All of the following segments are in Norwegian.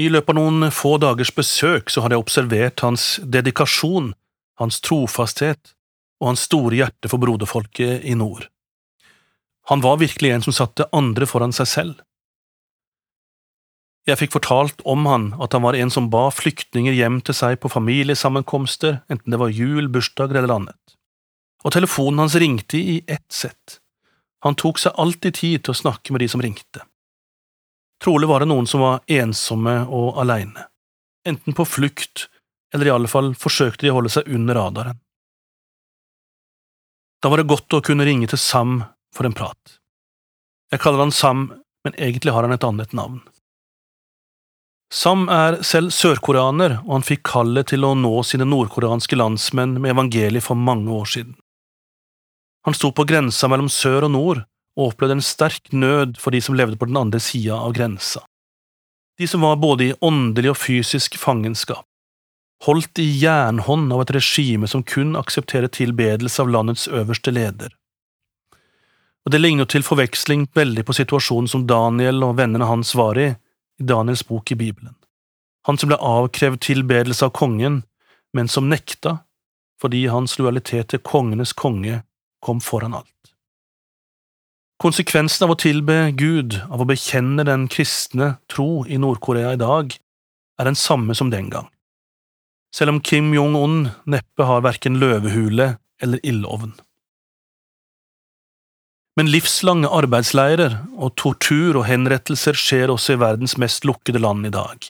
I løpet av noen få dagers besøk så hadde jeg observert hans dedikasjon, hans trofasthet og hans store hjerte for broderfolket i nord. Han var virkelig en som satte andre foran seg selv. Jeg fikk fortalt om han at han var en som ba flyktninger hjem til seg på familiesammenkomster, enten det var jul, bursdager eller annet. Og telefonen hans ringte i ett sett. Han tok seg alltid tid til å snakke med de som ringte. Trolig var det noen som var ensomme og aleine, enten på flukt eller i alle fall forsøkte de å holde seg under radaren. Da var det godt å kunne ringe til Sam for en prat. Jeg kaller han Sam, men egentlig har han et annet navn. Sam er selv sørkoreaner, og han fikk kallet til å nå sine nordkoreanske landsmenn med evangeliet for mange år siden. Han sto på grensa mellom sør og nord og opplevde en sterk nød for de som levde på den andre sida av grensa. De som var både i åndelig og fysisk fangenskap, holdt i jernhånd av et regime som kun aksepterer tilbedelse av landets øverste leder. Og Det ligner til forveksling veldig på situasjonen som Daniel og vennene hans var i i Daniels bok i Bibelen. Han som ble avkrevd tilbedelse av kongen, men som nekta fordi hans lojalitet til kongenes konge kom foran alt. Konsekvensen av å tilbe Gud, av å bekjenne den kristne tro i Nord-Korea i dag, er den samme som den gang. Selv om Kim Jong-un neppe har verken løvehule eller ildovn. Men livslange arbeidsleirer og tortur og henrettelser skjer også i verdens mest lukkede land i dag.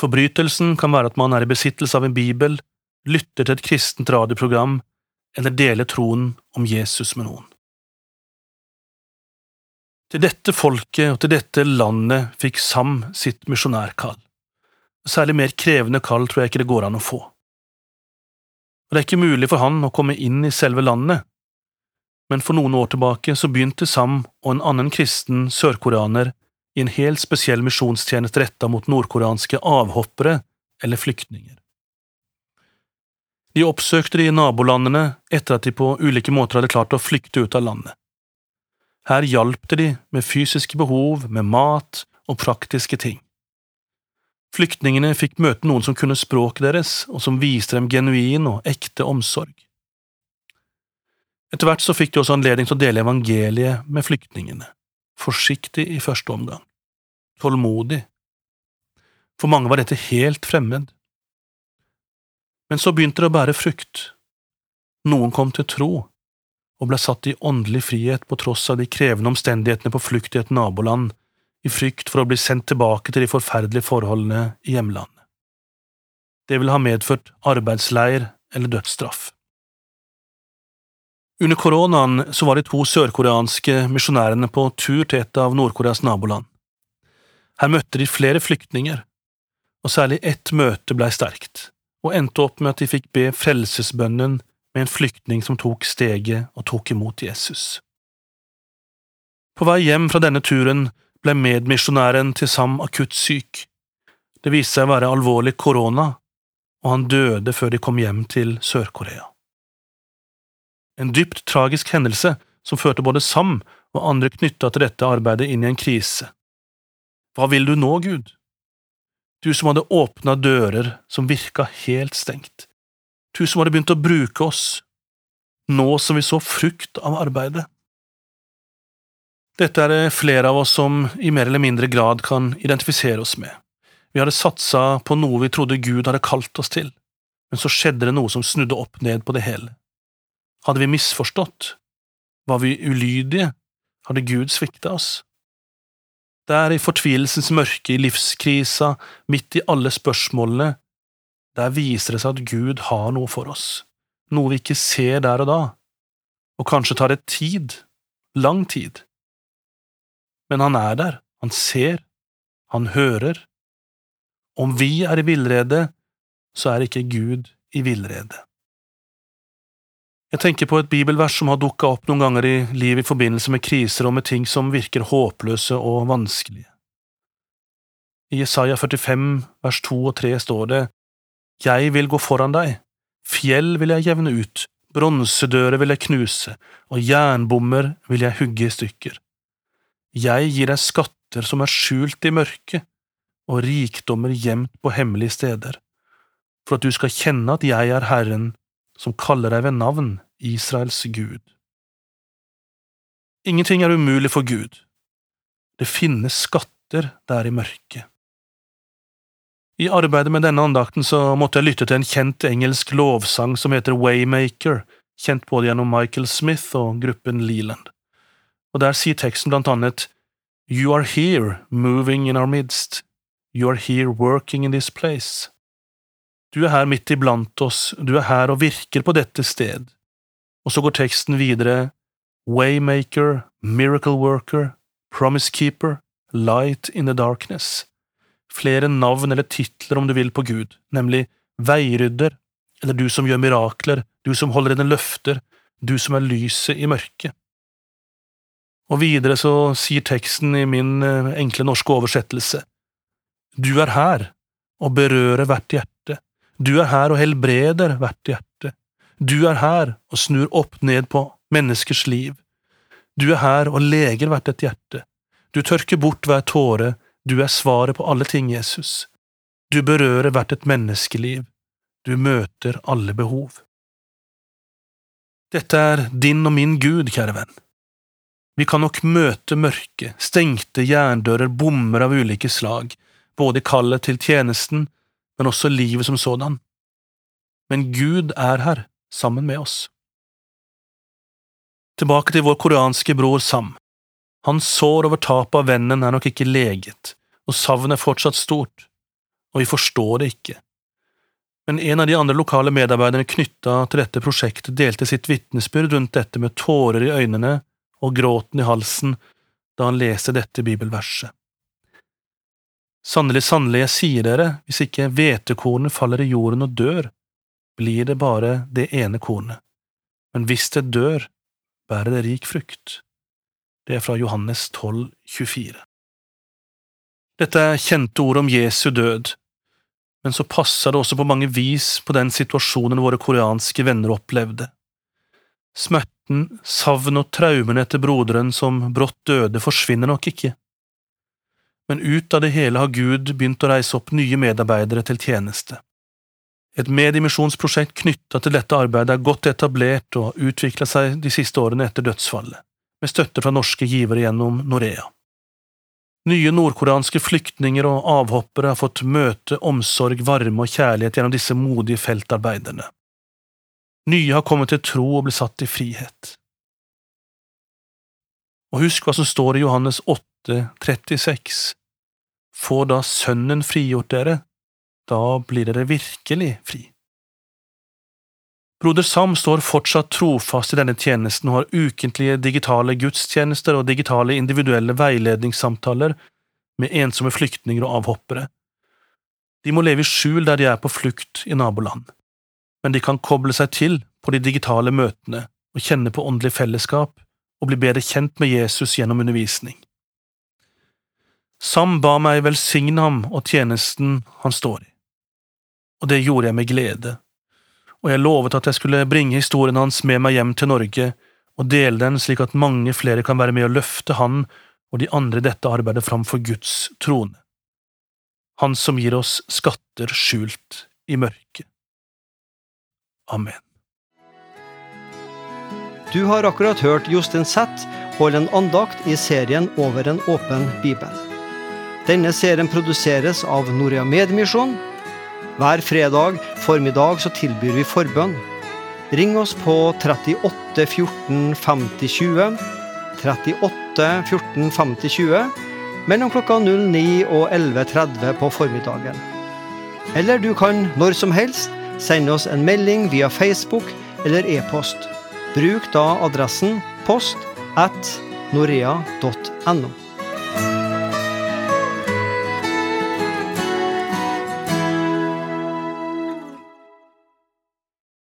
Forbrytelsen kan være at man er i besittelse av en bibel, lytter til et kristent radioprogram eller deler troen om Jesus med noen. Til dette folket og til dette landet fikk Sam sitt misjonærkall. Særlig mer krevende kall tror jeg ikke det går an å få. Og Det er ikke mulig for han å komme inn i selve landet, men for noen år tilbake så begynte Sam og en annen kristen sørkoreaner i en helt spesiell misjonstjeneste retta mot nordkoreanske avhoppere eller flyktninger. De oppsøkte de nabolandene etter at de på ulike måter hadde klart å flykte ut av landet. Her hjalp det de med fysiske behov, med mat og praktiske ting. Flyktningene fikk møte noen som kunne språket deres, og som viste dem genuin og ekte omsorg. Etter hvert så fikk de også anledning til å dele evangeliet med flyktningene, forsiktig i første omgang, tålmodig. For mange var dette helt fremmed. Men så begynte det å bære frukt. Noen kom til tro, og ble satt i åndelig frihet på tross av de krevende omstendighetene på flukt i et naboland, i frykt for å bli sendt tilbake til de forferdelige forholdene i hjemlandet. Det ville ha medført arbeidsleir eller dødsstraff. Under koronaen så var de to sørkoreanske misjonærene på tur til et av Nord-Koreas naboland. Her møtte de flere flyktninger, og særlig ett møte blei sterkt, og endte opp med at de fikk be frelsesbønnen med en flyktning som tok steget og tok imot Jesus. På vei hjem fra denne turen ble medmisjonæren til Sam akutt syk. Det viste seg å være alvorlig korona, og han døde før de kom hjem til Sør-Korea. En dypt tragisk hendelse som førte både Sam og andre knytta til dette arbeidet inn i en krise. Hva vil du nå, Gud? Du som hadde åpna dører som virka helt stengt, du som hadde begynt å bruke oss, nå som vi så frukt av arbeidet. Dette er det flere av oss som i mer eller mindre grad kan identifisere oss med. Vi hadde satsa på noe vi trodde Gud hadde kalt oss til, men så skjedde det noe som snudde opp ned på det hele. Hadde vi misforstått? Var vi ulydige? Hadde Gud svikta oss? Det er i fortvilelsens mørke, i livskrisa, midt i alle spørsmålene, der viser det seg at Gud har noe for oss, noe vi ikke ser der og da, og kanskje tar det tid, lang tid. Men han er der, han ser, han hører. Om vi er i villrede, så er ikke Gud i villrede. Jeg tenker på et bibelvers som har dukka opp noen ganger i livet i forbindelse med kriser og med ting som virker håpløse og vanskelige. I Jesaja 45 vers 2 og 3 står det, jeg vil gå foran deg, fjell vil jeg jevne ut, bronsedører vil jeg knuse, og jernbommer vil jeg hugge i stykker. Jeg gir deg skatter som er skjult i mørket, og rikdommer gjemt på hemmelige steder, for at du skal kjenne at jeg er Herren, som kaller deg ved navn, Israels Gud. Ingenting er umulig for Gud. Det finnes skatter der i mørket. I arbeidet med denne andakten så måtte jeg lytte til en kjent engelsk lovsang som heter Waymaker, kjent både gjennom Michael Smith og gruppen Leland. Og der sier teksten blant annet You are here, moving in our midst. You are here working in this place. Du er her midt iblant oss, du er her og virker på dette sted. Og så går teksten videre Waymaker, miracle worker, promise keeper, light in the darkness. Flere navn eller titler om du vil på Gud, nemlig veirydder, eller du som gjør mirakler, du som holder dine løfter, du som er lyset i mørket. Og videre så sier teksten i min eh, enkle norske oversettelse, Du er her og berører hvert hjerte, du er her og helbreder hvert hjerte, du er her og snur opp ned på menneskers liv, du er her og leger hvert et hjerte, du tørker bort hver tåre, du er svaret på alle ting, Jesus, du berører hvert et menneskeliv, du møter alle behov. Dette er din og min Gud, kjære venn. Vi kan nok møte mørke, stengte jerndører, bommer av ulike slag, både kallet til tjenesten, men også livet som sådan. Men Gud er her, sammen med oss. Tilbake til vår koreanske bror Sam. Hans sår over tapet av vennen er nok ikke leget, og savnet er fortsatt stort, og vi forstår det ikke. Men en av de andre lokale medarbeiderne knytta til dette prosjektet delte sitt vitnesbyrd rundt dette med tårer i øynene og gråten i halsen da han leste dette bibelverset. Sannelig, sannelig, jeg sier dere, hvis ikke hvetekornet faller i jorden og dør, blir det bare det ene kornet, men hvis det dør, bærer det rik frukt. Det er fra Johannes 12, 24. Dette er kjente ord om Jesu død, men så passer det også på mange vis på den situasjonen våre koreanske venner opplevde. Smerten, savn og traumene etter broderen som brått døde, forsvinner nok ikke. Men ut av det hele har Gud begynt å reise opp nye medarbeidere til tjeneste. Et mediemisjonsprosjekt knytta til dette arbeidet er godt etablert og utvikla seg de siste årene etter dødsfallet, med støtte fra norske givere gjennom Norea. Nye nordkoreanske flyktninger og avhoppere har fått møte, omsorg, varme og kjærlighet gjennom disse modige feltarbeiderne. Nye har kommet til tro og blitt satt i frihet. Og husk hva som står i Johannes 8, 36. Får da Sønnen frigjort dere, da blir dere virkelig fri. Broder Sam står fortsatt trofast i denne tjenesten og har ukentlige digitale gudstjenester og digitale individuelle veiledningssamtaler med ensomme flyktninger og avhoppere. De må leve i skjul der de er på flukt i naboland men de kan koble seg til på de digitale møtene og kjenne på åndelig fellesskap og bli bedre kjent med Jesus gjennom undervisning. Sam ba meg velsigne ham og tjenesten han står i, og det gjorde jeg med glede, og jeg lovet at jeg skulle bringe historien hans med meg hjem til Norge og dele den slik at mange flere kan være med å løfte han og de andre i dette arbeidet framfor Guds trone. Han som gir oss skatter skjult i mørket. Amen. Du har akkurat hørt Jostein Zett holde en andakt i serien Over en åpen bibel. Denne serien produseres av Norea Medmisjon. Hver fredag formiddag så tilbyr vi forbønn. Ring oss på 38 14 50 20. 38 14 50 20 mellom klokka 09 og 11.30 på formiddagen. Eller du kan når som helst sende oss en melding via Facebook eller e-post. Bruk da adressen post at norea.no.